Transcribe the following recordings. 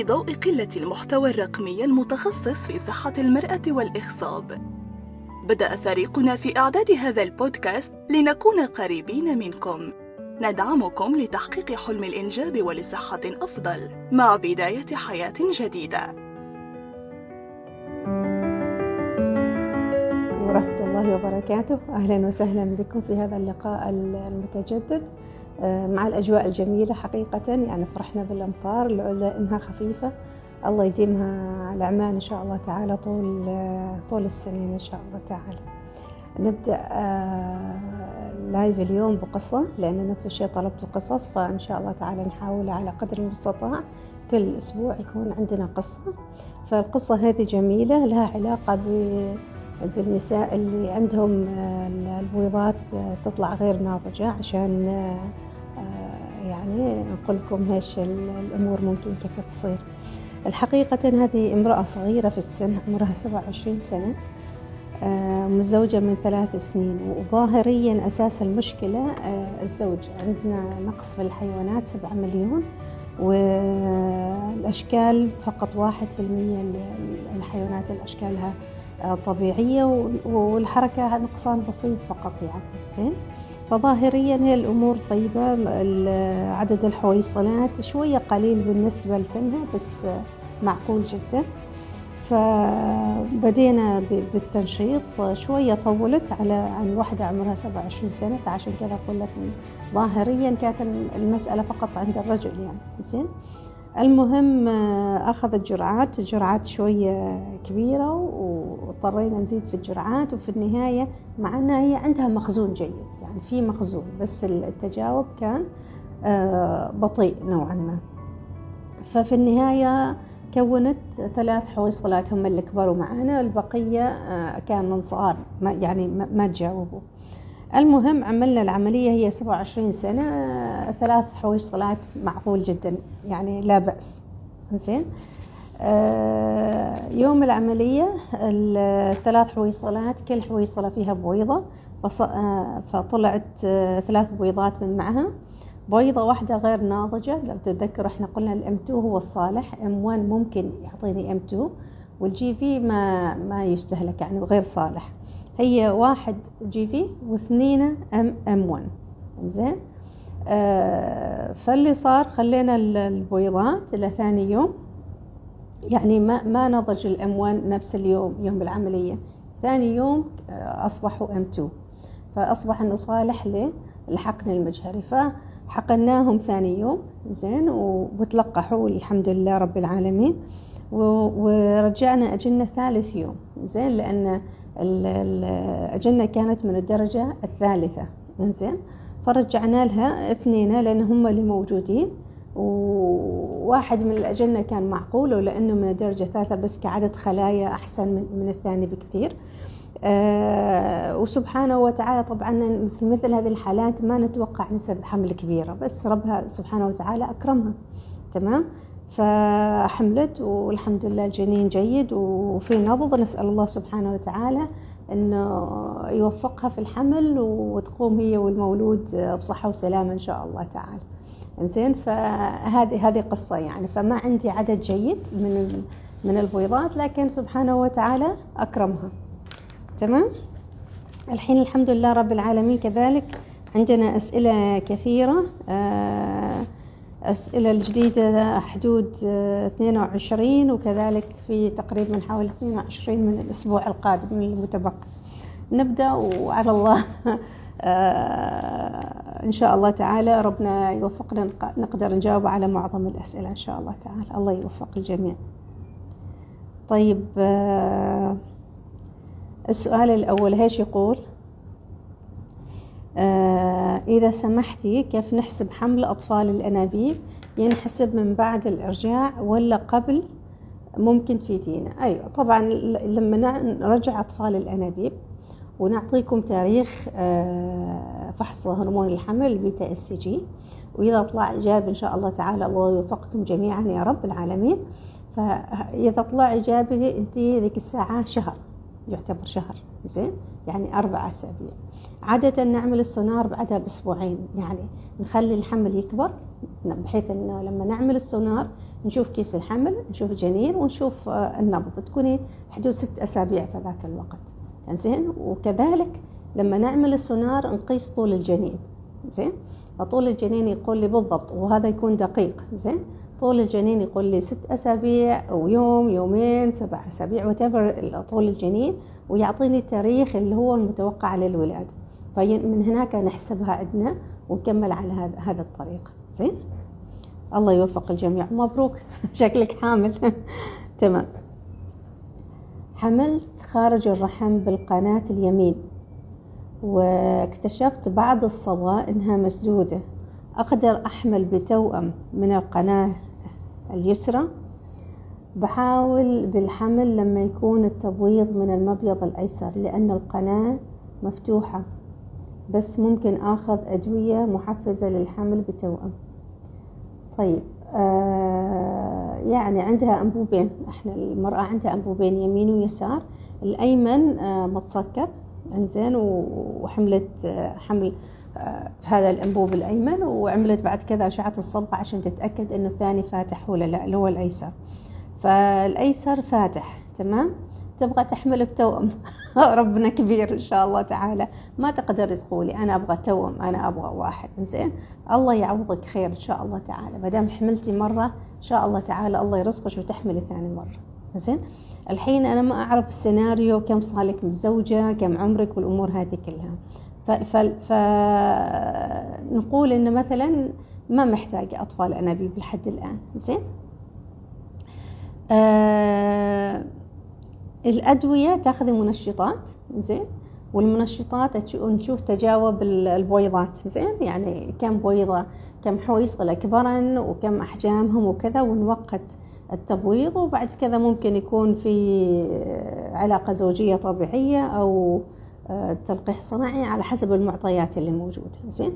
في ضوء قلة المحتوى الرقمي المتخصص في صحة المرأة والإخصاب بدأ فريقنا في إعداد هذا البودكاست لنكون قريبين منكم. ندعمكم لتحقيق حلم الإنجاب ولصحة أفضل مع بداية حياة جديدة. ورحمة الله وبركاته. أهلا وسهلا بكم في هذا اللقاء المتجدد. مع الأجواء الجميلة حقيقة يعني فرحنا بالأمطار لولا إنها خفيفة. الله يديمها على عمان إن شاء الله تعالى طول طول السنين إن شاء الله تعالى. نبدأ لايف آه، اليوم بقصة لأن نفس الشيء طلبت قصص فإن شاء الله تعالى نحاول على قدر المستطاع كل أسبوع يكون عندنا قصة. فالقصة هذه جميلة لها علاقة بالنساء اللي عندهم آه، البويضات تطلع غير ناضجة عشان يعني نقول لكم إيش الأمور ممكن كيف تصير. الحقيقة هذه امرأة صغيرة في السن عمرها 27 سنة آه، متزوجة من ثلاث سنين. وظاهريا أساس المشكلة آه، الزوج. عندنا نقص في الحيوانات سبعة مليون والأشكال فقط واحد في المية الحيوانات الأشكالها آه، طبيعية والحركة نقصان بسيط فقط يعني. زين؟ فظاهريا هي الأمور طيبة عدد الحويصلات شوية قليل بالنسبة لسنها بس معقول جدا. فبدينا بالتنشيط شوية طولت على عن واحدة عمرها 27 سنة فعشان كذا أقول لك ظاهريا كانت المسألة فقط عند الرجل يعني زين. المهم أخذت جرعات جرعات شوية كبيرة واضطرينا نزيد في الجرعات وفي النهاية مع أنها هي عندها مخزون جيد يعني في مخزون بس التجاوب كان آه، بطيء نوعا ما. ففي النهاية كونت ثلاث حويصلات هم اللي كبروا معنا البقية آه، كان من صغار يعني ما تجاوبوا. المهم عملنا العملية هي 27 سنة آه، ثلاث حويصلات معقول جدا يعني لا بأس. زين يوم العملية الثلاث حويصلات كل حويصلة فيها بويضة آه، فطلعت آه، ثلاث بويضات من معها. بويضة واحدة غير ناضجة لو تتذكر إحنا قلنا ال M 2 هو الصالح M 1 ممكن يعطيني M 2 وال GV ما ما يستهلك يعني غير صالح. هي واحد GV واثنين M M 1 زين؟ آه فاللي صار خلينا البويضات إلى ثاني يوم. يعني ما ما نضج الام 1 نفس اليوم يوم العملية ثاني يوم آه، أصبحوا ام 2 فأصبح أنه صالح للحقن المجهري. فحقناهم ثاني يوم. زين؟ وتلقحوا الحمد لله رب العالمين. ورجعنا أجنة ثالث يوم. زين؟ لأن الأجنة كانت من الدرجة الثالثة. زين فرجعنا لها اثنين لأن هم اللي موجودين. وواحد من الأجنة كان معقول ولأنه من الدرجة الثالثة بس كعدد خلايا أحسن من الثاني بكثير. آه وسبحانه وتعالى طبعا في مثل هذه الحالات ما نتوقع نسب حمل كبيرة بس ربها سبحانه وتعالى أكرمها. تمام؟ فحملت والحمد لله الجنين جيد. وفي نبض نسأل الله سبحانه وتعالى إنه يوفقها في الحمل وتقوم هي والمولود بصحة وسلامة إن شاء الله تعالى. إنزين؟ فهذه هذه قصة يعني. فما عندي عدد جيد من من البويضات لكن سبحانه وتعالى أكرمها. تمام؟ الحين الحمد لله رب العالمين كذلك عندنا أسئلة كثيرة. آه، أسئلة الجديدة حدود 22 وكذلك في تقريبا حوالي 22 من الأسبوع القادم المتبقي. نبدأ وعلى الله. آه، إن شاء الله تعالى ربنا يوفقنا نقدر نجاوب على معظم الأسئلة إن شاء الله تعالى. الله يوفق الجميع. طيب آه السؤال الأول هيش يقول؟ آه إذا سمحتي كيف نحسب حمل أطفال الأنابيب؟ ينحسب من بعد الإرجاع ولا قبل ممكن تفيدينا أيوة طبعا لما نرجع أطفال الأنابيب ونعطيكم تاريخ آه فحص هرمون الحمل ال beta hCG. وإذا طلع ايجابي إن شاء الله تعالى الله يوفقكم جميعا يا رب العالمين. فإذا طلع ايجابي انت ذيك الساعة شهر يعتبر شهر. زين؟ يعني أربع أسابيع. عادة نعمل السونار بعدها بأسبوعين. يعني نخلي الحمل يكبر بحيث إنه لما نعمل السونار نشوف كيس الحمل نشوف جنين ونشوف آه، النبض. تكوني حدود ست أسابيع في ذاك الوقت. زين وكذلك لما نعمل السونار نقيس طول الجنين. زين فطول الجنين يقول لي بالضبط وهذا يكون دقيق. زين طول الجنين يقول لي ست أسابيع أو يوم يومين سبع أسابيع وتبر طول الجنين ويعطيني التاريخ اللي هو المتوقع للولادة فمن هناك نحسبها عندنا ونكمل على هذا هذا الطريق. زين؟ الله يوفق الجميع. مبروك. شكلك حامل. تمام. حملت خارج الرحم بالقناة اليمين واكتشفت بعد الصبا إنها مسدودة. أقدر أحمل بتوأم من القناة اليسرى. بحاول بالحمل لما يكون التبويض من المبيض الأيسر لأن القناة مفتوحة بس ممكن آخذ أدوية محفزة للحمل بتوأم. طيب آه يعني عندها أنبوبين. إحنا المرأة عندها أنبوبين يمين ويسار. الأيمن آه متسكر. إنزين وحملت آه حمل. في هذا الأنبوب الأيمن وعملت بعد كذا أشعة الصبغه عشان تتأكد إنه الثاني فاتح ولا لا اللي هو الأيسر. فالأيسر فاتح تمام؟ تبغى تحمل بتوأم. ربنا كبير إن شاء الله تعالى. ما تقدر تقولي أنا أبغى توأم أنا أبغى واحد. زين الله يعوضك خير إن شاء الله تعالى. ما دام حملتي مرة إن شاء الله تعالى الله يرزقك وتحملي ثاني مرة. زين الحين أنا ما أعرف السيناريو كم صار لك متزوجه كم عمرك والأمور هذه كلها. فنقول إن مثلا ما محتاجه أطفال أنابيب لحد الآن زين؟ آه الأدوية تاخذي منشطات زين؟ والمنشطات نشوف تجاوب البويضات زين؟ يعني كم بويضة كم حويصلة كبرن وكم أحجامهم وكذا ونوقت التبويض وبعد كذا ممكن يكون في علاقة زوجية طبيعية أو آه، تلقيح صناعي على حسب المعطيات اللي موجودة زين؟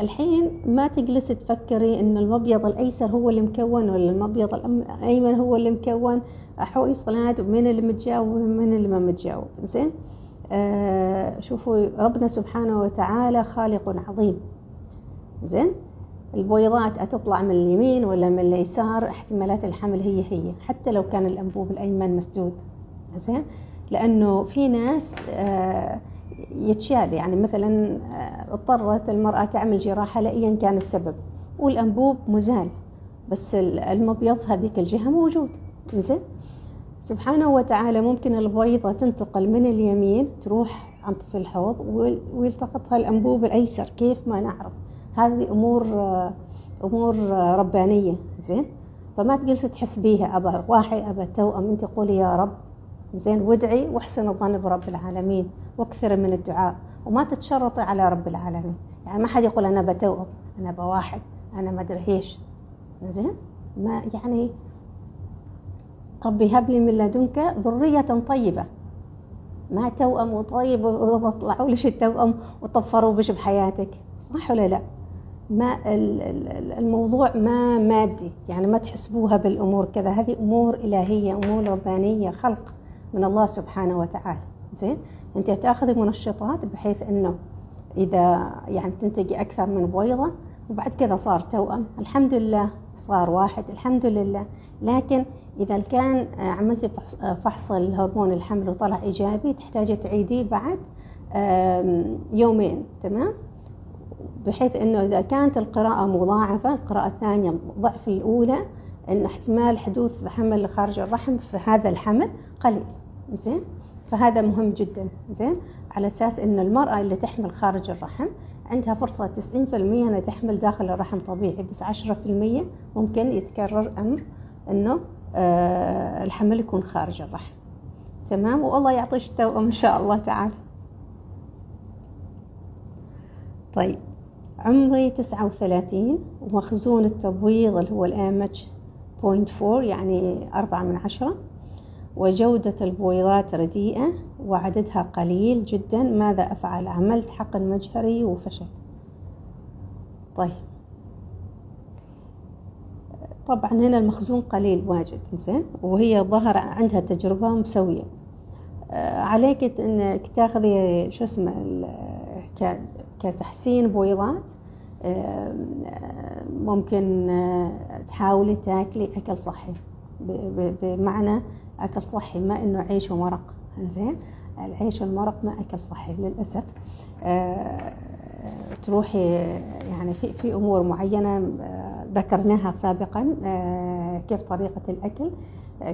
الحين ما تجلس تفكري إن المبيض الأيسر هو اللي مكون ولا المبيض الأيمن هو اللي مكون؟ احوي صلات ومين اللي متجاوب ومين اللي ما متجاوب زين؟ آه شوفوا ربنا سبحانه وتعالى خالق عظيم زين؟ البويضات أتطلع من اليمين ولا من اليسار؟ احتمالات الحمل هي هي حتى لو كان الأنبوب الأيمن مسدود زين؟ لأنه في ناس آه يتشال. يعني مثلا آه، اضطرت المرأة تعمل جراحة لأيا كان السبب. والأنبوب مزال بس المبيض هذيك الجهة موجود. زين سبحانه وتعالى ممكن البويضة تنتقل من اليمين تروح عند في الحوض ويلتقطها الأنبوب الأيسر. كيف؟ ما نعرف. هذه أمور آه، أمور آه، ربانية. زين فما تجلس تحس بيها. أبا واحد أبا توأم. أنت قولي يا رب. زين وادعي واحسن الظن برب العالمين وأكثر من الدعاء وما تتشرطي على رب العالمين. يعني ما حد يقول أنا بتوأم أنا بواحد أنا ما أدري إيش. زين؟ ما يعني ربي هب لي من لدنك ذرية طيبة. ما توأم وطيب وطلعوا ليش التوأم وطفروا بش بحياتك. صح ولا لا؟ ما الموضوع ما مادي يعني ما تحسبوها بالأمور كذا. هذه أمور إلهية أمور ربانية خلق. من الله سبحانه وتعالى. زين؟ أنت تاخذي منشطات بحيث إنه إذا يعني تنتجي أكثر من بويضة وبعد كذا صار توأم. الحمد لله صار واحد الحمد لله. لكن إذا كان عملتي فحص الهرمون الحمل وطلع إيجابي تحتاجي تعيديه بعد يومين. تمام؟ بحيث إنه إذا كانت القراءة مضاعفة القراءة الثانية ضعف الأولى إن احتمال حدوث حمل خارج الرحم في هذا الحمل قليل. زين؟ فهذا مهم جدا. زين؟ على أساس إن المرأة اللي تحمل خارج الرحم عندها فرصة 90% إنها تحمل داخل الرحم طبيعي بس 10% ممكن يتكرر أمر إنه آه الحمل يكون خارج الرحم. تمام؟ والله يعطيش التوأم إن شاء الله تعالى. طيب. عمري تسعة وثلاثين ومخزون التبويض اللي هو الامج point four يعني أربعة من عشرة. وجودة البويضات رديئة وعددها قليل جدا. ماذا أفعل؟ عملت حقن مجهري وفشل طيب. طبعا هنا المخزون قليل واجد زين وهي ظهر عندها تجربة مسوية. آه، عليك إنك تاخذي شو اسمه كتحسين بويضات ممكن تحاولي تاكلي أكل صحي. بمعنى أكل صحي ما إنه عيش ومرق. زين؟ العيش والمرق ما أكل صحي للأسف. تروحي يعني في في أمور معينة ذكرناها سابقا كيف طريقة الأكل.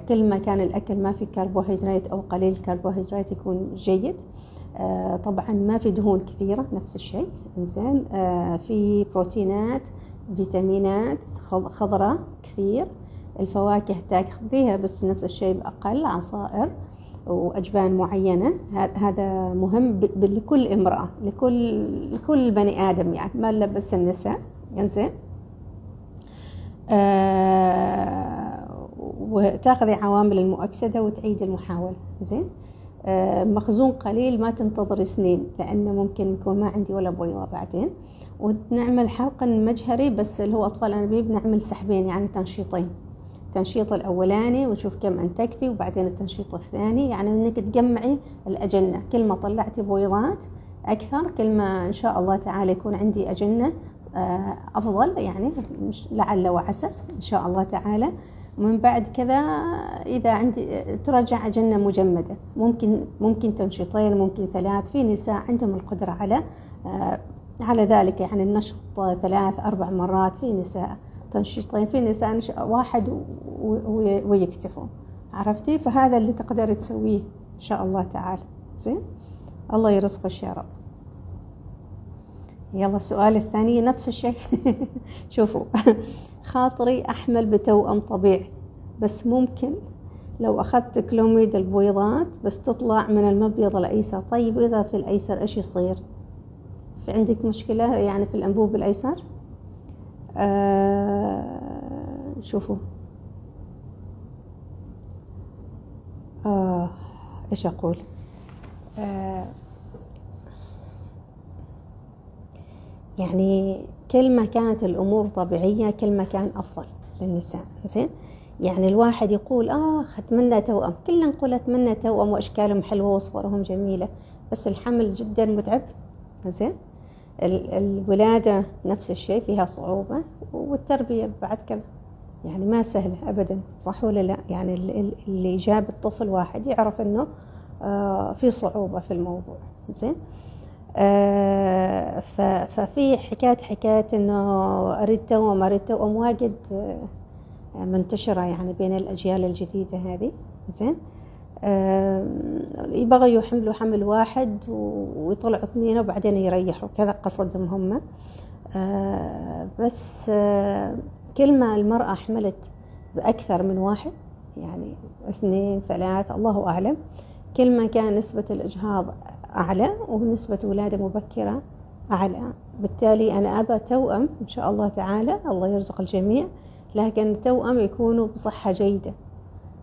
كل ما كان الأكل ما في كربوهيدرات أو قليل الكربوهيدرات يكون جيد. آه، طبعا ما في دهون كثيرة نفس الشيء. إنزين آه، في بروتينات فيتامينات خضراء كثير. الفواكه تأخذيها بس نفس الشيء بأقل عصائر وأجبان معينة. هذا مهم لكل امرأة لكل لكل بني آدم يعني ما بس النساء. إنزين. آه وتأخذي عوامل المؤكسدة وتعيد المحاولة. زين مخزون قليل ما تنتظر سنين لأنه ممكن يكون ما عندي ولا بويضة بعدين. ونعمل حقن مجهري بس اللي هو أطفال أنابيب نعمل سحبين يعني تنشيطين. التنشيط الأولاني ونشوف كم أنتجتي وبعدين التنشيط الثاني يعني إنك تجمعي الأجنة. كل ما طلعتي بويضات أكثر كل ما إن شاء الله تعالى يكون عندي أجنة آه، أفضل يعني لعل وعسى. إن شاء الله تعالى. ومن بعد كذا إذا عندي ترجع أجنة مجمدة. ممكن ممكن تنشيطين ممكن ثلاث. في نساء عندهم القدرة على آه، على ذلك يعني النشط ثلاث أربع مرات. في نساء تنشيطين في نساء واحد ويكتفون عرفتي؟ فهذا اللي تقدر تسويه إن شاء الله تعالى. زين؟ الله يرزقك يا رب. يلا السؤال الثاني نفس الشيء. شوفوا. خاطري أحمل بتوأم طبيعي. بس ممكن لو أخذت كلوميد البويضات بس تطلع من المبيض الأيسر. طيب إذا في الأيسر إيش يصير؟ في عندك مشكلة يعني في الأنبوب الأيسر آه شوفوا. آه إيش أقول؟ آه يعني كل ما كانت الأمور طبيعية كل ما كان أفضل للنساء. زين يعني الواحد يقول آه أتمنى توأم. كلنا نقول أتمنى توأم وأشكالهم حلوة وصورهم جميلة بس الحمل جدا متعب. زين الولادة نفس الشيء فيها صعوبة والتربية بعد كذا. يعني ما سهلة أبدا صح ولا لا؟ يعني اللي جاب الطفل واحد يعرف أنه آه في صعوبة في الموضوع. زين ففي حكاية حكاية إنه اريد توأم اريد توأم واجد آه، منتشرة يعني بين الأجيال الجديدة هذه. زين؟ آه، يبغوا يحملوا حمل واحد ويطلعوا اثنين وبعدين يريحوا كذا قصدهم هم. بس كل ما المرأة حملت بأكثر من واحد يعني اثنين ثلاث الله أعلم كل ما كان نسبة الإجهاض أعلى ونسبة ولادة مبكرة أعلى. بالتالي أنا أبى توأم إن شاء الله تعالى الله يرزق الجميع لكن التوأم يكونوا بصحة جيدة.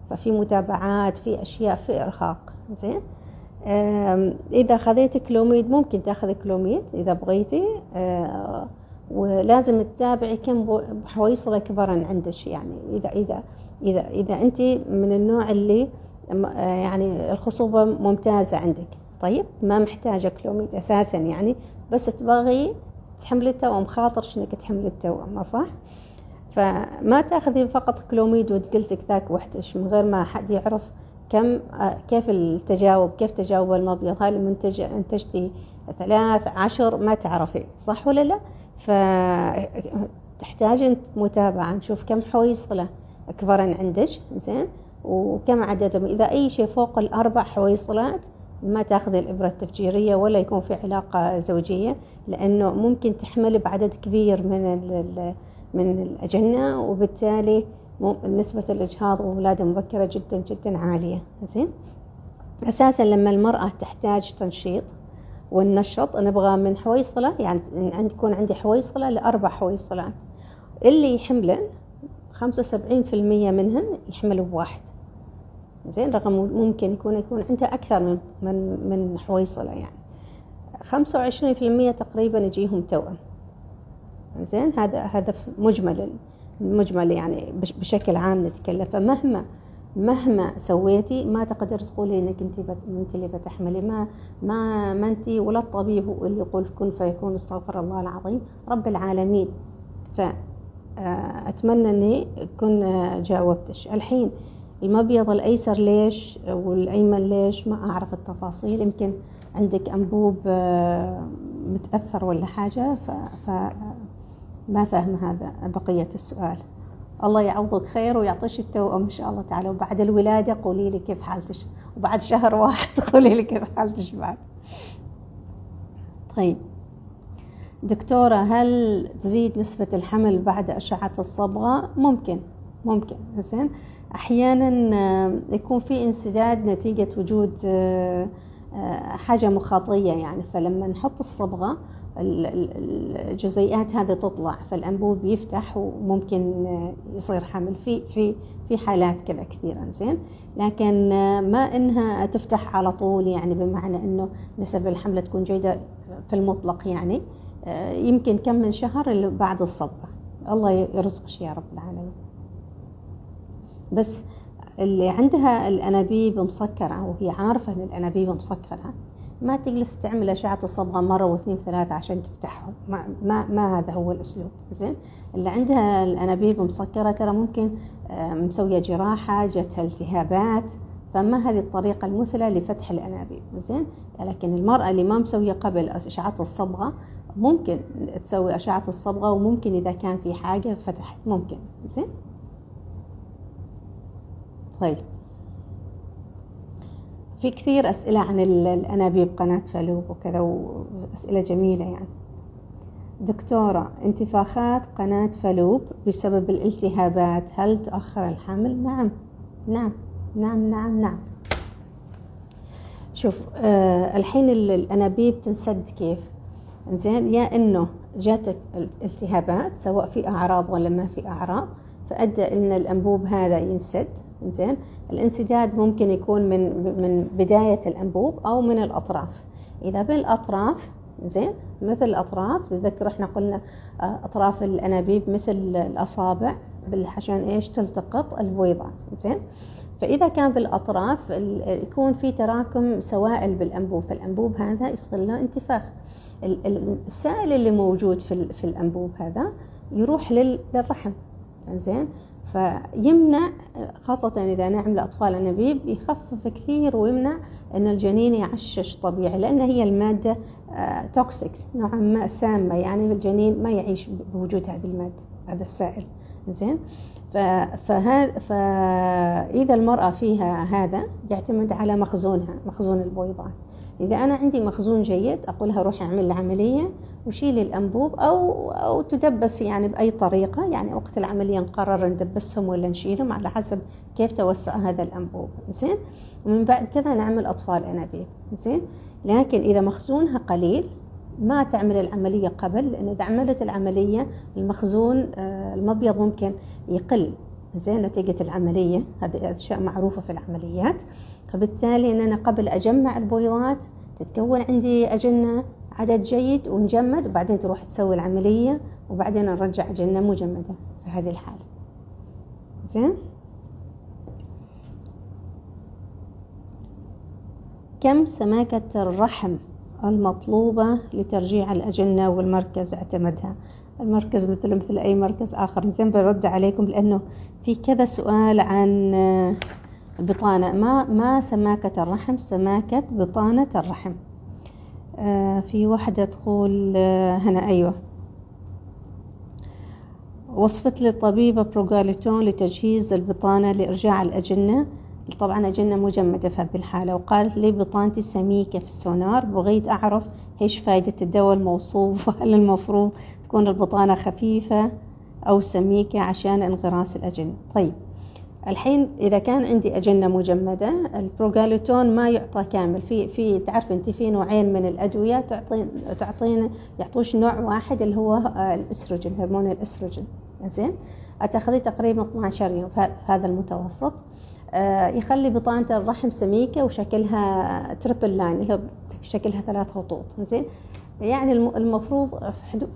ففي متابعات في أشياء في إرهاق. زين؟ إذا خذيت كلوميد ممكن تأخذ كلوميد إذا بغيتي. آه، ولازم تتابعي كم حويصلة كبرا عندك. يعني إذا إذا إذا إذا أنت من النوع اللي آه، يعني الخصوبة ممتازة عندك. طيب ما محتاجة كلوميد أساسا يعني بس تبغي تحملي التوأم خاطرش انك تحملي التوأم صح؟ فما تاخذي فقط كلوميد وتجلسك ذاك وحدش من غير ما حد يعرف كم كيف التجاوب كيف تجاوب المبيض هل المنتج انتجتي ثلاث عشر ما تعرفي صح ولا لا؟ فتحتاج متابعة نشوف كم حويصلة كبرن عندك زين؟ وكم عددهم؟ إذا أي شيء فوق الأربع حويصلات ما تاخذ الإبرة التفجيرية ولا يكون في علاقة زوجية لأنه ممكن تحمل بعدد كبير من من الأجنة وبالتالي نسبة الإجهاض وولادة مبكرة جدا جدا عالية. زين؟ أساسا لما المرأة تحتاج تنشيط والنشط نبغى من حويصلة يعني عندي يكون عندي حويصلة لأربع حويصلات اللي يحملن خمسة وسبعين في المية منهن يحملوا بواحد. زين رقم ممكن يكون يكون عنده أكثر من من من حويصلة يعني. خمسة وعشرين في المية تقريبا يجيهم توأم. زين هذا هذا مجمل المجمل يعني بشكل عام نتكلم. فمهما مهما سويتي ما تقدر تقولي إنك أنت. أنت اللي بتحملي. ما ما ما أنت ولا الطبيب هو اللي يقول كن فيكون استغفر الله العظيم رب العالمين. فأتمنى إني كن جاوبتش. الحين المبيض الأيسر ليش والأيمن ليش؟ ما أعرف التفاصيل. يمكن عندك أنبوب متأثر ولا حاجة؟ ف... ما فاهم هذا بقية السؤال. الله يعوضك خير ويعطيش التوأم إن شاء الله تعالى. وبعد الولادة قولي لي كيف حالتك وبعد شهر واحد قولي لي كيف حالتك بعد. طيب. دكتورة هل تزيد نسبة الحمل بعد أشعة الصبغة؟ ممكن. ممكن. زين. أحيانا يكون في انسداد نتيجة وجود حاجة مخاطية يعني. فلما نحط الصبغة الجزيئات هذه تطلع فالأنبوب يفتح وممكن يصير حمل. في في في حالات كذا كثيرة زين. لكن ما إنها تفتح على طول يعني بمعنى إنه نسب الحمل تكون جيدة في المطلق يعني. يمكن كم من شهر بعد الصبغة. الله يرزقش يا رب العالمين. بس اللي عندها الأنابيب مسكرة وهي عارفة إن الأنابيب مسكرة. ما تجلس تعمل أشعة الصبغة مرة واثنين وثلاثة عشان تفتحهم ما, ما, ما هذا هو الأسلوب. زين؟ اللي عندها الأنابيب مسكرة ترى ممكن مسوية جراحة جتها التهابات. فما هذه الطريقة المثلى لفتح الأنابيب. زين؟ لكن المرأة اللي ما مسوية قبل أشعة الصبغة ممكن تسوي أشعة الصبغة وممكن إذا كان في حاجة فتحت ممكن. زين؟ طيب. في كثير أسئلة عن الأنابيب قناة فلوب وكذا وأسئلة جميلة يعني. دكتورة انتفاخات قناة فلوب بسبب الالتهابات هل تأخر الحمل؟ نعم. نعم. نعم نعم نعم. شوف آه الحين الأنابيب تنسد كيف؟ زين يا إنه جاتك التهابات سواء في أعراض ولا ما في أعراض فأدى إن الأنبوب هذا ينسد. زين؟ الانسداد ممكن يكون من من بداية الأنبوب أو من الأطراف. إذا بالأطراف زين؟ مثل الأطراف تذكر إحنا قلنا آه، أطراف الأنابيب مثل الأصابع عشان إيش؟ تلتقط البويضات زين؟ فإذا كان بالأطراف يكون في تراكم سوائل بالأنبوب. فالأنبوب هذا يصير له انتفاخ. السائل اللي موجود في الأنبوب هذا يروح للرحم زين؟ فيمنع خاصة إذا نعم لأطفال أنابيب يخفف كثير ويمنع أن الجنين يعشش طبيعي لأن هي المادة توكسيكس آه، نوعا ما سامة يعني الجنين ما يعيش بوجود هذه المادة هذا السائل. زين؟ فهذا فإذا المرأة فيها هذا يعتمد على مخزونها مخزون البويضات إذا أنا عندي مخزون جيد أقولها روحي أعمل لي عملية وشيلي الأنبوب أو أو تدبس يعني بأي طريقة يعني وقت العملية نقرر ندبسهم ولا نشيلهم على حسب كيف توسع هذا الأنبوب. زين؟ ومن بعد كذا نعمل أطفال أنابيب. زين؟ لكن إذا مخزونها قليل ما تعمل العملية قبل لأن إذا عملت العملية المخزون آه، المبيض ممكن يقل. زين؟ نتيجة العملية هذه أشياء معروفة في العمليات. فبالتالي أن أنا قبل أجمع البويضات تتكون عندي أجنة عدد جيد ونجمد وبعدين تروح تسوي العملية وبعدين نرجع أجنة مجمدة في هذه الحالة. زين؟ كم سماكة الرحم المطلوبة لترجيع الأجنة والمركز اعتمدها؟ المركز مثل مثل أي مركز آخر. زين برد عليكم لأنه في كذا سؤال عن بطانة ما ما سماكة الرحم سماكة بطانة الرحم. آه في واحدة تقول آه هنا أيوة. وصفت لي الطبيبة بروغاليتون لتجهيز البطانة لإرجاع الأجنة. طبعا أجنة مجمدة في هذه الحالة. وقالت لي بطانتي سميكة في السونار بغيت أعرف إيش فائدة الدواء الموصوف؟ وهل المفروض تكون البطانة خفيفة أو سميكة عشان انغراس الأجنة؟ طيب. الحين إذا كان عندي أجنة مجمدة البروجالوتون ما يعطى كامل. في في تعرف أنت في نوعين من الأدوية تعطين تعطينا يعطوش نوع واحد اللي هو الأستروجين هرمون الأستروجين. زين؟ تاخذيه تقريبا 12 يوم هذا المتوسط. آه، يخلي بطانة الرحم سميكة وشكلها triple line اللي هو شكلها ثلاث خطوط. زين؟ يعني المفروض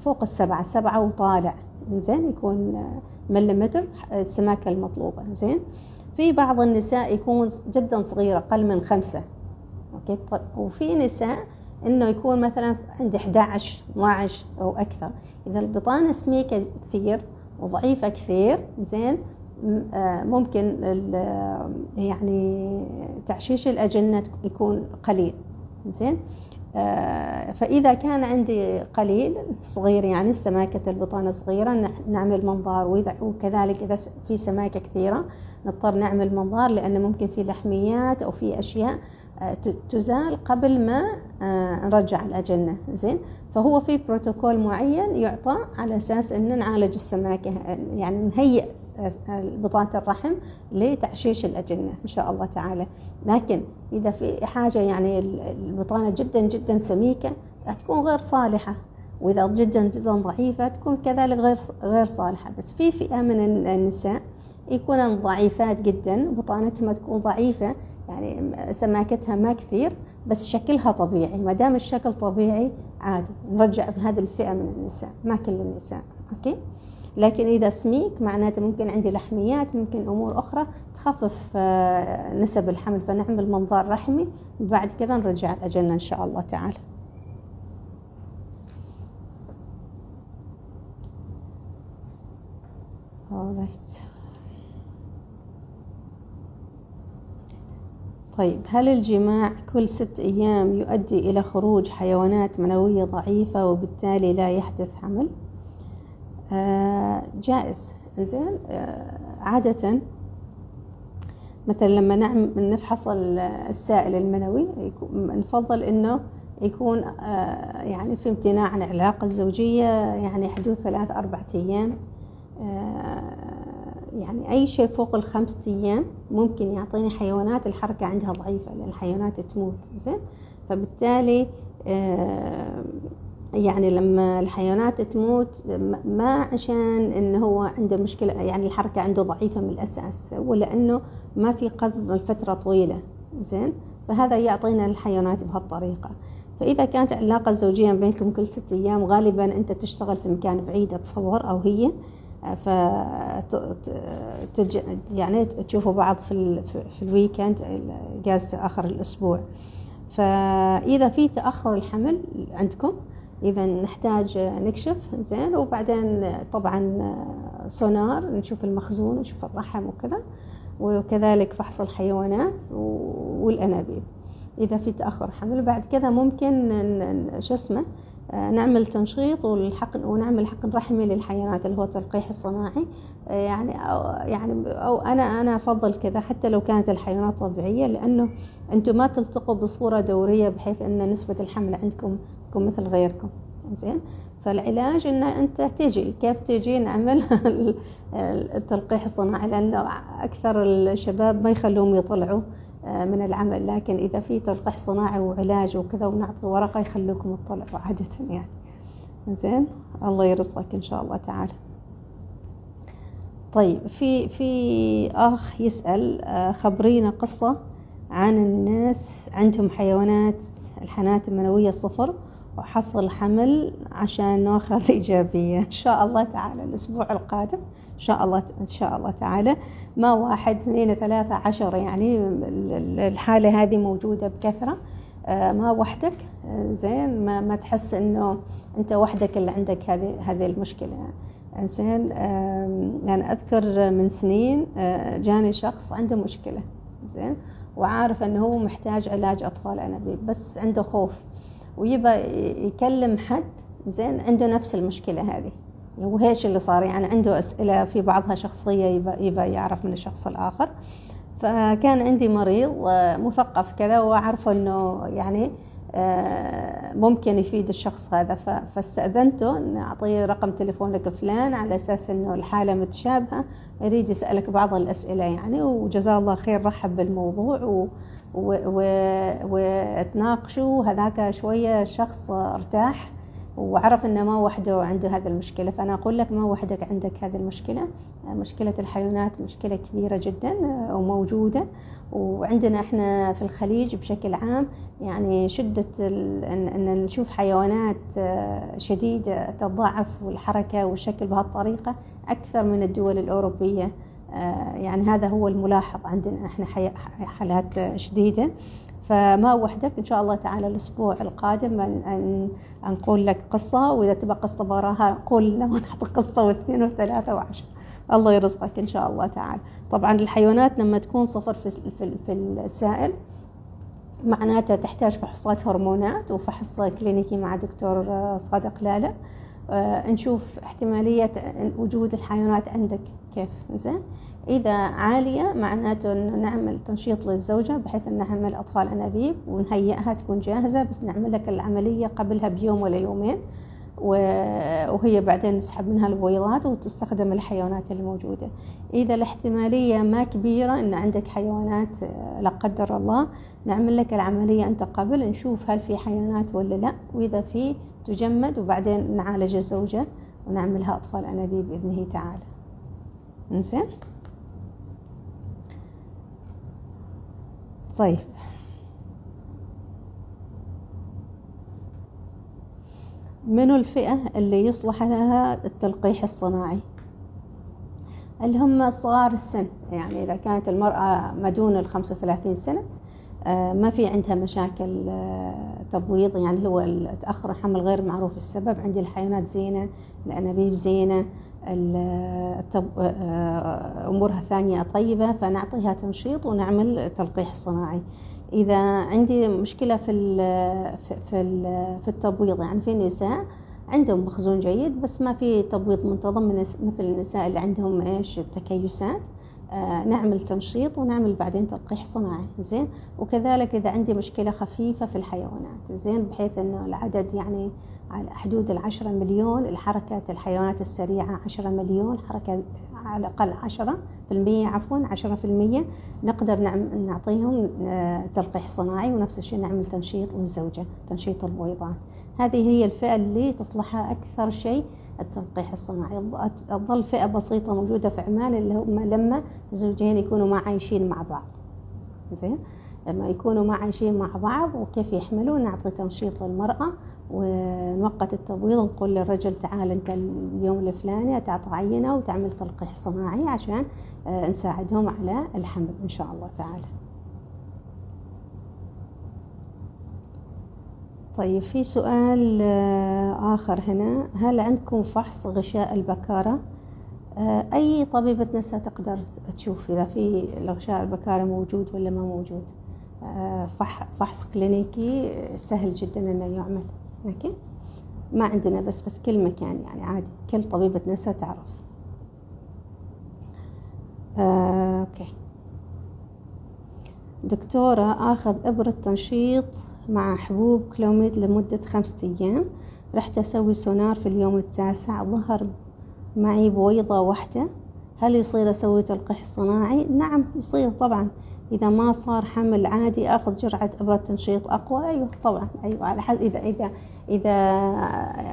فوق السبعة سبعة وطالع. زين؟ يكون مليمتر السماكة المطلوبة زين؟ في بعض النساء يكون جدا صغير أقل من خمسة. أوكي؟ طيب وفي نساء إنه يكون مثلا عندي 11 12 أو أكثر. إذا البطانة سميكة كثير وضعيفة كثير زين؟ آه، ممكن يعني تعشيش الأجنة يكون قليل زين؟ آه، فإذا كان عندي قليل صغير يعني سماكة البطانة صغيرة نعمل منظار وكذلك إذا في سماكة كثيرة نضطر نعمل منظار لأن ممكن في لحميات أو في أشياء آه، تزال قبل ما آه، نرجع الأجنة زين؟ فهو في بروتوكول معين يعطى على أساس أن نعالج السماكة يعني نهيئ بطانة الرحم لتعشيش الأجنة إن شاء الله تعالى. لكن إذا في حاجة يعني البطانة جدا جدا سميكة تكون غير صالحة. وإذا جدا جدا ضعيفة تكون كذلك غير غير صالحة. بس في فئة من النساء يكونن ضعيفات جدا بطانتهم تكون ضعيفة يعني سماكتها ما كثير بس شكلها طبيعي. ما دام الشكل طبيعي عادي نرجع هذه الفئة من النساء ما كل النساء أوكي؟ لكن إذا سميك معناته ممكن عندي لحميات ممكن أمور أخرى تخفف آه، نسب الحمل. فنعمل منظار رحمي بعد كذا نرجع الأجنة إن شاء الله تعالى. Alright. طيب هل الجماع كل ست أيام يؤدي إلى خروج حيوانات منوية ضعيفة وبالتالي لا يحدث حمل؟ آه جائز زين آه عادة مثلا لما نعمل نفحص السائل المنوي نفضل إنه يكون آه يعني في امتناع عن العلاقة الزوجية يعني حدود ثلاث أربعة أيام آه يعني أي شيء فوق الخمسة أيام ممكن يعطيني حيوانات الحركة عندها ضعيفة لأن الحيوانات تموت زين؟ فبالتالي آه، يعني لما الحيوانات تموت ما عشان إنه هو عنده مشكلة يعني الحركة عنده ضعيفة من الأساس ولا انه ما في قذف لفترة طويلة زين؟ فهذا يعطينا الحيوانات بهالطريقة. فإذا كانت العلاقة الزوجية بينكم كل ست أيام غالبا أنت تشتغل في مكان بعيد أتصور أو هي ف يعني تشوفوا بعض في في الويكند اجازه اخر الأسبوع. فإذا في تأخر الحمل عندكم إذا نحتاج نكشف زين. وبعدين طبعا سونار نشوف المخزون نشوف الرحم وكذا. وكذلك فحص الحيوانات والأنابيب. إذا في تأخر حمل بعد كذا ممكن شو اسمه؟ نعمل تنشيط والحقن ونعمل حقن رحمي للحيوانات اللي هو تلقيح الصناعي. آه، يعني أو يعني أو أنا أنا أفضل كذا حتى لو كانت الحيوانات طبيعية لأنه أنتم ما تلتقوا بصورة دورية بحيث أن نسبة الحمل عندكم تكون مثل غيركم. زين؟ فالعلاج إن أنت تجي كيف تجي نعمل التلقيح الصناعي؟ لأنه أكثر الشباب ما يخلوهم يطلعوا آه، من العمل. لكن إذا في تلقيح صناعي وعلاج وكذا ونعطي ورقة يخلوكم تطلعوا عادة يعني. زين الله يرزقك إن شاء الله تعالى. طيب في في أخ يسأل آه، خبرينا قصة عن الناس عندهم حيوانات الحنات المنوية صفر وحصل حمل عشان ناخذ إيجابية إن شاء الله تعالى الأسبوع القادم. إن شاء الله إن شاء الله تعالى. ما واحد اثنين ثلاثة عشر يعني الحالة هذه موجودة بكثرة. آه، ما وحدك؟ آه، زين. ما, ما تحس إنه أنت وحدك اللي عندك هذه هذه المشكلة. زين. يعني أذكر من سنين آه، جاني شخص عنده مشكلة. زين. وعارف إنه هو محتاج علاج أطفال أنابيب بس عنده خوف. ويبى يكلم حد. زين. عنده نفس المشكلة هذه. وهيش اللي صار؟ يعني عنده أسئلة في بعضها شخصية يبى يعرف من الشخص الآخر. فكان عندي مريض مثقف كذا وأعرف أنه يعني آه، ممكن يفيد الشخص هذا. فاستأذنته أن أعطيه رقم تليفونك فلان على أساس أنه الحالة متشابهة يريد يسألك بعض الأسئلة يعني. وجزاه الله خير رحب بالموضوع و وتناقشوا. هذاك شوية الشخص ارتاح. وعرف إنه ما وحده عنده هذه المشكلة. فأنا أقول لك ما وحدك عندك هذه المشكلة. مشكلة الحيوانات مشكلة كبيرة جدا آه، وموجودة. وعندنا إحنا في الخليج بشكل عام يعني شدة ان نشوف حيوانات آه، شديدة تتضاعف والحركة والشكل بهالطريقة أكثر من الدول الأوروبية. يعني هذا هو الملاحظ عندنا. إحنا حالات شديدة. فما وحدك إن شاء الله تعالى الأسبوع القادم أن نقول لك قصة وإذا تبغى قصة براها قول لنا ونحط قصة واثنين وثلاثة وعشرة. الله يرزقك إن شاء الله تعالى. طبعا الحيوانات لما تكون صفر في في السائل معناته تحتاج فحوصات هرمونات وفحص كلينيكي مع دكتور صادق لاله آه، نشوف احتمالية وجود الحيوانات عندك كيف؟ زين؟ إذا عالية معناته إنه نعمل تنشيط للزوجة بحيث إن نعمل أطفال أنابيب ونهيئها تكون جاهزة بس نعمل لك العملية قبلها بيوم ولا يومين وهي بعدين نسحب منها البويضات وتستخدم الحيوانات الموجودة. إذا الاحتمالية ما كبيرة إن عندك حيوانات لا قدر الله نعمل لك العملية أنت قبل نشوف هل في حيوانات ولا لا وإذا في تجمد وبعدين نعالج الزوجة ونعملها أطفال أنابيب بإذنه تعالى. إنزين؟ طيب. منو الفئة اللي يصلح لها التلقيح الصناعي؟ اللي هم صغار السن يعني إذا كانت المرأة ما دون الخمسة وثلاثين سنة آه، ما في عندها مشاكل آه، تبويض يعني هو تأخر الحمل غير معروف السبب عندي الحيوانات زينة الأنابيب زينة التب... آه، أمورها ثانية طيبة فنعطيها تنشيط ونعمل تلقيح صناعي. إذا عندي مشكلة في في في التبويض يعني في نساء عندهم مخزون جيد بس ما في تبويض منتظم مثل النساء اللي عندهم إيش؟ التكيسات. آه نعمل تنشيط ونعمل بعدين تلقيح صناعي زين؟ وكذلك إذا عندي مشكلة خفيفة في الحيوانات زين؟ بحيث إنه العدد يعني على حدود العشرة مليون الحركة الحيوانات السريعة عشرة مليون حركة على الأقل عشرة في المية عفوا عشرة في المية. نقدر نعطيهم آه، تلقيح صناعي ونفس الشيء نعمل تنشيط للزوجة تنشيط البويضات هذه هي الفئة اللي تصلحها أكثر شيء التلقيح الصناعي. تظل فئة بسيطة موجودة في عمان اللي هم لما زوجين يكونوا ما عايشين مع بعض. زين؟ لما يكونوا ما عايشين مع بعض وكيف يحملوا نعطي تنشيط للمرأة ونوقت التبويض نقول للرجل تعال أنت اليوم الفلاني تعطى عينة وتعمل تلقيح صناعي عشان آه، نساعدهم على الحمل إن شاء الله تعالى. طيب في سؤال آه، آخر هنا. هل عندكم فحص غشاء البكارة؟ آه، أي طبيبة نساء تقدر تشوف إذا في الغشاء البكارة موجود ولا ما موجود؟ فحص كلينيكي سهل جدا أنه يعمل أوكي؟ ما عندنا بس بس كل مكان يعني عادي كل طبيبة نساء تعرف. آه، أوكي. دكتورة آخذ إبرة تنشيط مع حبوب كلوميد لمدة خمسة أيام. رحت أسوي سونار في اليوم التاسع. ظهر معي بويضة واحدة. هل يصير أسوي تلقيح صناعي؟ نعم يصير طبعا. إذا ما صار حمل عادي آخذ جرعة إبرة تنشيط أقوى. أيوه طبعا أيوه. على حد اذا اذا إذا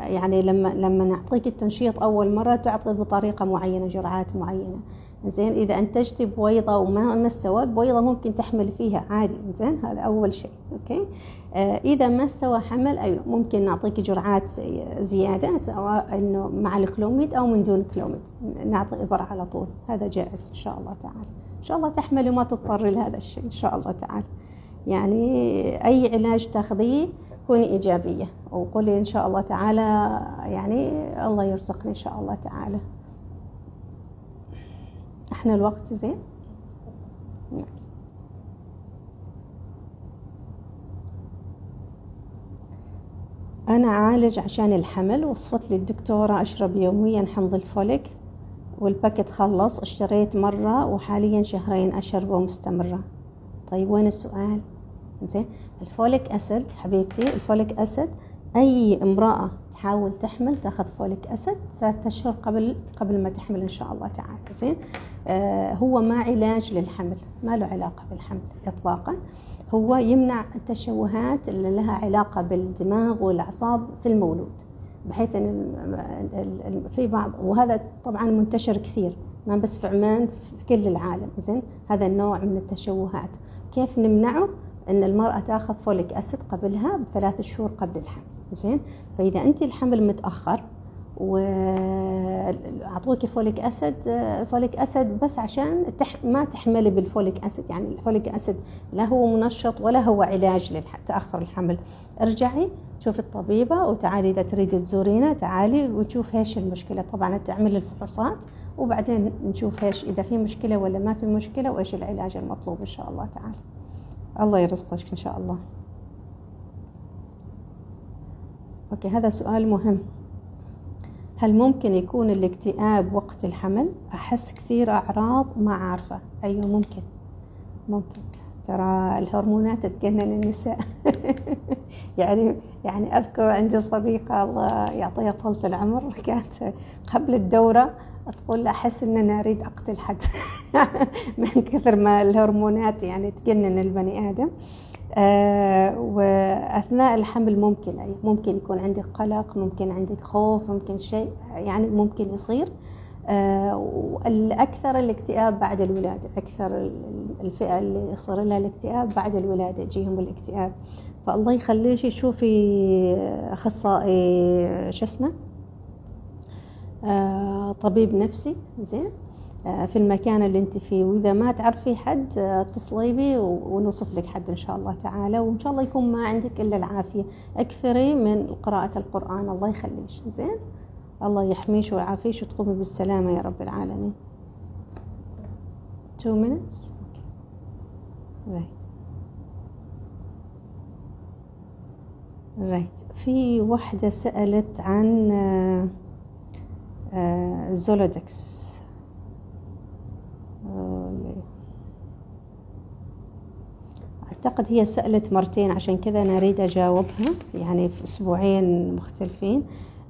يعني لما لما نعطيك التنشيط أول مرة تعطي بطريقة معينة جرعات معينة. زين إذا انتجتي بويضة وما ما استوت بويضة ممكن تحمل فيها عادي. زين هذا أول شيء okay؟ آه إذا ما استوى حمل أيوه ممكن نعطيك جرعات زيادة سواء إنه مع الكلوميد أو من دون كلوميد نعطي إبرة على طول. هذا جائز إن شاء الله تعالى. إن شاء الله تحملي وما تضطر لهذا الشيء إن شاء الله تعالى. يعني أي علاج تاخذيه كوني إيجابية وقولي إن شاء الله تعالى يعني الله يرزقني إن شاء الله تعالى. إحنا الوقت زين؟ أنا أعالج عشان الحمل وصفت لي الدكتورة أشرب يوميا حمض الفوليك. وال packet خلص اشتريت مرة وحاليا شهرين أشربه مستمرة طيب وين السؤال؟ زين ال folic acid حبيبتي ال folic acid أي امرأة تحاول تحمل تأخذ فوليك أسيد ثلاثة أشهر قبل قبل ما تحمل إن شاء الله تعالى. زين آه هو ما علاج للحمل ما له علاقة بالحمل اطلاقا. هو يمنع التشوهات اللي لها علاقة بالدماغ والأعصاب في المولود. بحيث إن في بعض وهذا طبعا منتشر كثير ما بس في عمان في كل العالم زين؟ هذا النوع من التشوهات. كيف نمنعه؟ إن المرأة تأخذ folic acid قبلها بثلاث شهور قبل الحمل زين؟ فإذا انت الحمل متأخر واعطوك folic acid folic acid بس عشان تح ما تحملي بال folic acid يعني ال folic acid لا هو منشط ولا هو علاج لتاخر الحمل. ارجعي شوف الطبيبة وتعالي إذا تريدي تزورينا تعالي وتشوف إيش المشكلة. طبعا تعمل الفحوصات وبعدين نشوف إيش إذا في مشكلة ولا ما في مشكلة وإيش العلاج المطلوب إن شاء الله تعالى. الله يرزقك إن شاء الله. أوكي هذا سؤال مهم. هل ممكن يكون الاكتئاب وقت الحمل؟ أحس كثير أعراض ما عارفه أيوه ممكن. ممكن. ترى الهرمونات تجنن النساء. يعني يعني أذكر عندي صديقة الله يعطيها طولة العمر كانت قبل الدورة تقول أحس ان أنا اريد أقتل حد. من كثر ما الهرمونات يعني تجنن البني آدم. وأثناء الحمل ممكن أي ممكن يكون عندك قلق ممكن عندك خوف ممكن شيء يعني ممكن يصير. آه والأكثر الاكتئاب بعد الولادة أكثر الفئة اللي يصير لها الاكتئاب بعد الولادة يجيهم الاكتئاب. فالله يخليك شوفي أخصائي شو اسمه؟ آه طبيب نفسي زين؟ آه في المكان اللي انت فيه. وإذا ما تعرفي حد آه، اتصلي بي ونوصف لك حد إن شاء الله تعالى. وإن شاء الله يكون ما عندك إلا العافية. اكثري من قراءة القرآن. الله يخليك. زين؟ الله يحميش ويعافيش وتقومي بالسلامة يا رب العالمين. 2 minutes okay. right. Right. في واحدة سألت عن آه زولودكس أعتقد هي سألت مرتين عشان كذا أنا أريد أجاوبها يعني في أسبوعين مختلفين.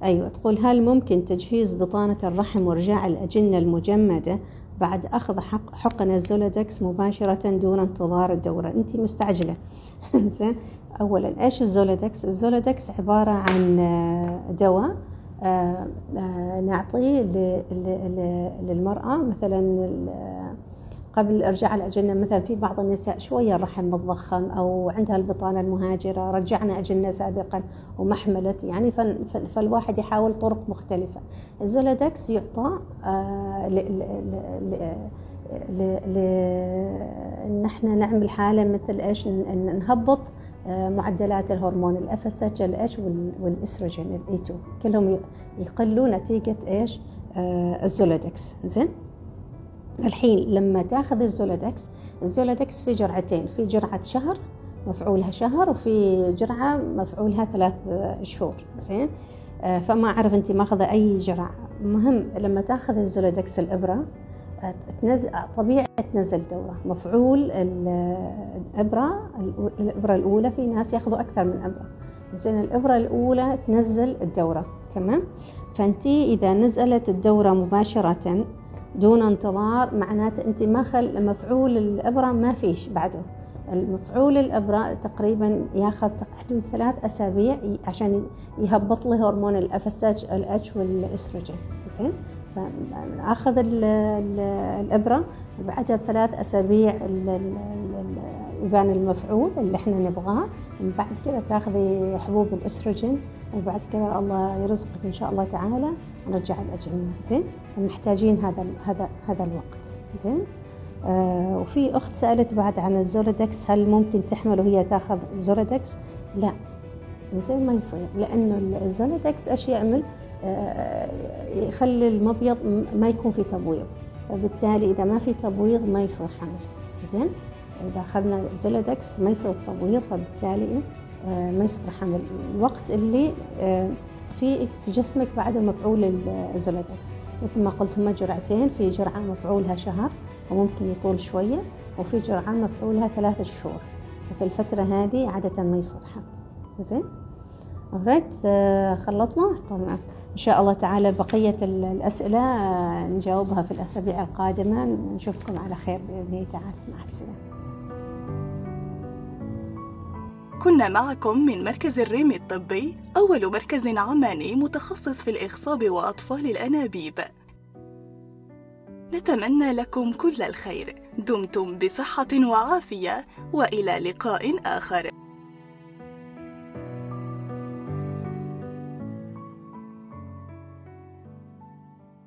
أيوة تقول هل ممكن تجهيز بطانة الرحم وإرجاع الأجنة المجمدة بعد أخذ حق حقن الزولودكس مباشرة دون انتظار الدورة؟ أنت مستعجلة. زين أولا إيش الزولودكس الزولودكس عبارة عن دواء آه، آه، نعطيه للمرأة مثلا قبل ارجاع الاجنه مثلا في بعض النساء شوية الرحم متضخم أو عندها البطانة المهاجرة رجعنا أجنة سابقا وما حملت يعني فالواحد يحاول طرق مختلفة. الزولادكس يعطى آه، نحن نعمل حالة مثل إيش؟ نهبط آه، معدلات الهرمون الاف اس اتش الاتش والإستروجين ال E 2 كلهم يقلوا نتيجة إيش؟ آه، الزولودكس زين؟ الحين لما تاخذ الزولودكس الزولودكس في جرعتين في جرعة شهر مفعولها شهر وفي جرعة مفعولها ثلاث شهور. زين؟ آه، فما أعرف انت ماخذة أي جرعة. مهم لما تاخذ الزولودكس الإبرة تنزل طبيعي تنزل دورة. مفعول الإبرة الإبرة الأولى في ناس ياخذوا أكثر من إبرة. زين الإبرة الأولى تنزل الدورة. تمام؟ فأنتي إذا نزلت الدورة مباشرة دون انتظار معناته أنت ما خل مفعول الإبرة ما فيش بعده. المفعول الإبرة تقريبا ياخذ حدود ثلاث أسابيع عشان يهبط له هرمون الأفساتش الاتش والإستروجين. زين؟ فأخذ الإبرة وبعدها بثلاث أسابيع يبان المفعول اللي إحنا نبغاه. بعد كذا تاخذي حبوب الإستروجين وبعد كذا الله يرزقك إن شاء الله تعالى. نرجع الاجنه زين؟ محتاجين هذا هذا هذا الوقت. زين؟ آه وفي أخت سألت بعد عن الزولودكس هل ممكن تحمل وهي تأخذ زولودكس لا. زين ما يصير لأنه الزولودكس إيش يعمل آه، يخلي المبيض ما يكون في تبويض. فبالتالي إذا ما في تبويض ما يصير حمل. زين؟ إذا أخذنا زولودكس ما يصير تبويض فبالتالي آه، ما يصير حمل. الوقت اللي آه، في جسمك بعد مفعول الزولودكس مثل ما قلت هما جرعتين في جرعة مفعولها شهر وممكن يطول شوية وفي جرعة مفعولها ثلاثة شهور. وفي الفترة هذه عادة ما حمل. زين؟ Alright خلصنا؟ طبعا. إن شاء الله تعالى بقية الأسئلة آه، نجاوبها في الأسابيع القادمة. نشوفكم على خير بإذن الله تعالى. مع السلامة. كنا معكم من مركز الريم الطبي أول مركز عماني متخصص في الإخصاب وأطفال الأنابيب. نتمنى لكم كل الخير. دمتم بصحة وعافية وإلى لقاء آخر.